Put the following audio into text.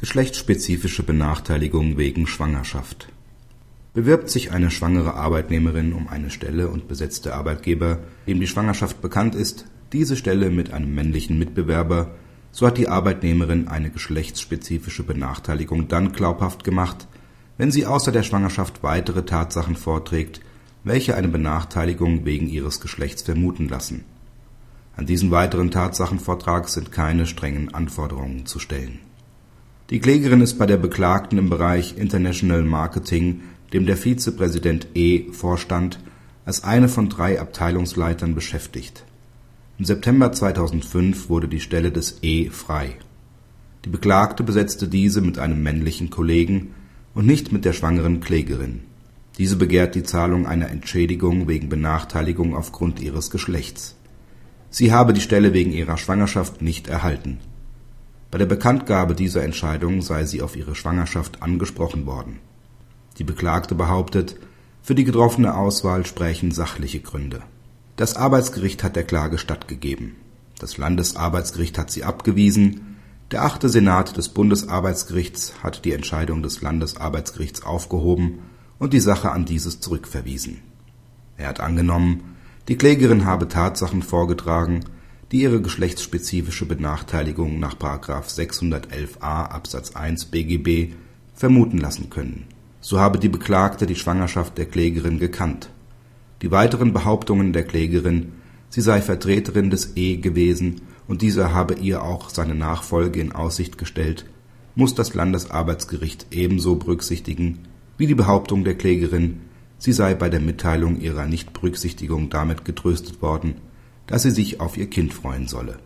Geschlechtsspezifische Benachteiligung wegen Schwangerschaft Bewirbt sich eine schwangere Arbeitnehmerin um eine Stelle und besetzt der Arbeitgeber, dem die Schwangerschaft bekannt ist, diese Stelle mit einem männlichen Mitbewerber, so hat die Arbeitnehmerin eine geschlechtsspezifische Benachteiligung dann glaubhaft gemacht, wenn sie außer der Schwangerschaft weitere Tatsachen vorträgt, welche eine Benachteiligung wegen ihres Geschlechts vermuten lassen. An diesen weiteren Tatsachenvortrag sind keine strengen Anforderungen zu stellen die Klägerin ist bei der Beklagten im Bereich International Marketing, dem der Vizepräsident E. vorstand, als eine von drei Abteilungsleitern beschäftigt. Im September 2005 wurde die Stelle des E. frei. Die Beklagte besetzte diese mit einem männlichen Kollegen und nicht mit der schwangeren Klägerin. Diese begehrt die Zahlung einer Entschädigung wegen Benachteiligung aufgrund ihres Geschlechts. Sie habe die Stelle wegen ihrer Schwangerschaft nicht erhalten bei der Bekanntgabe dieser Entscheidung sei sie auf ihre Schwangerschaft angesprochen worden. Die Beklagte behauptet, für die getroffene Auswahl sprächen sachliche Gründe. Das Arbeitsgericht hat der Klage stattgegeben. Das Landesarbeitsgericht hat sie abgewiesen. Der achte Senat des Bundesarbeitsgerichts hat die Entscheidung des Landesarbeitsgerichts aufgehoben und die Sache an dieses zurückverwiesen. Er hat angenommen, die Klägerin habe Tatsachen vorgetragen, die ihre geschlechtsspezifische Benachteiligung nach § 611a Absatz 1 BGB vermuten lassen können. So habe die Beklagte die Schwangerschaft der Klägerin gekannt. Die weiteren Behauptungen der Klägerin, sie sei Vertreterin des E gewesen und dieser habe ihr auch seine Nachfolge in Aussicht gestellt, muss das Landesarbeitsgericht ebenso berücksichtigen wie die Behauptung der Klägerin, sie sei bei der Mitteilung ihrer Nichtberücksichtigung damit getröstet worden dass sie sich auf ihr Kind freuen solle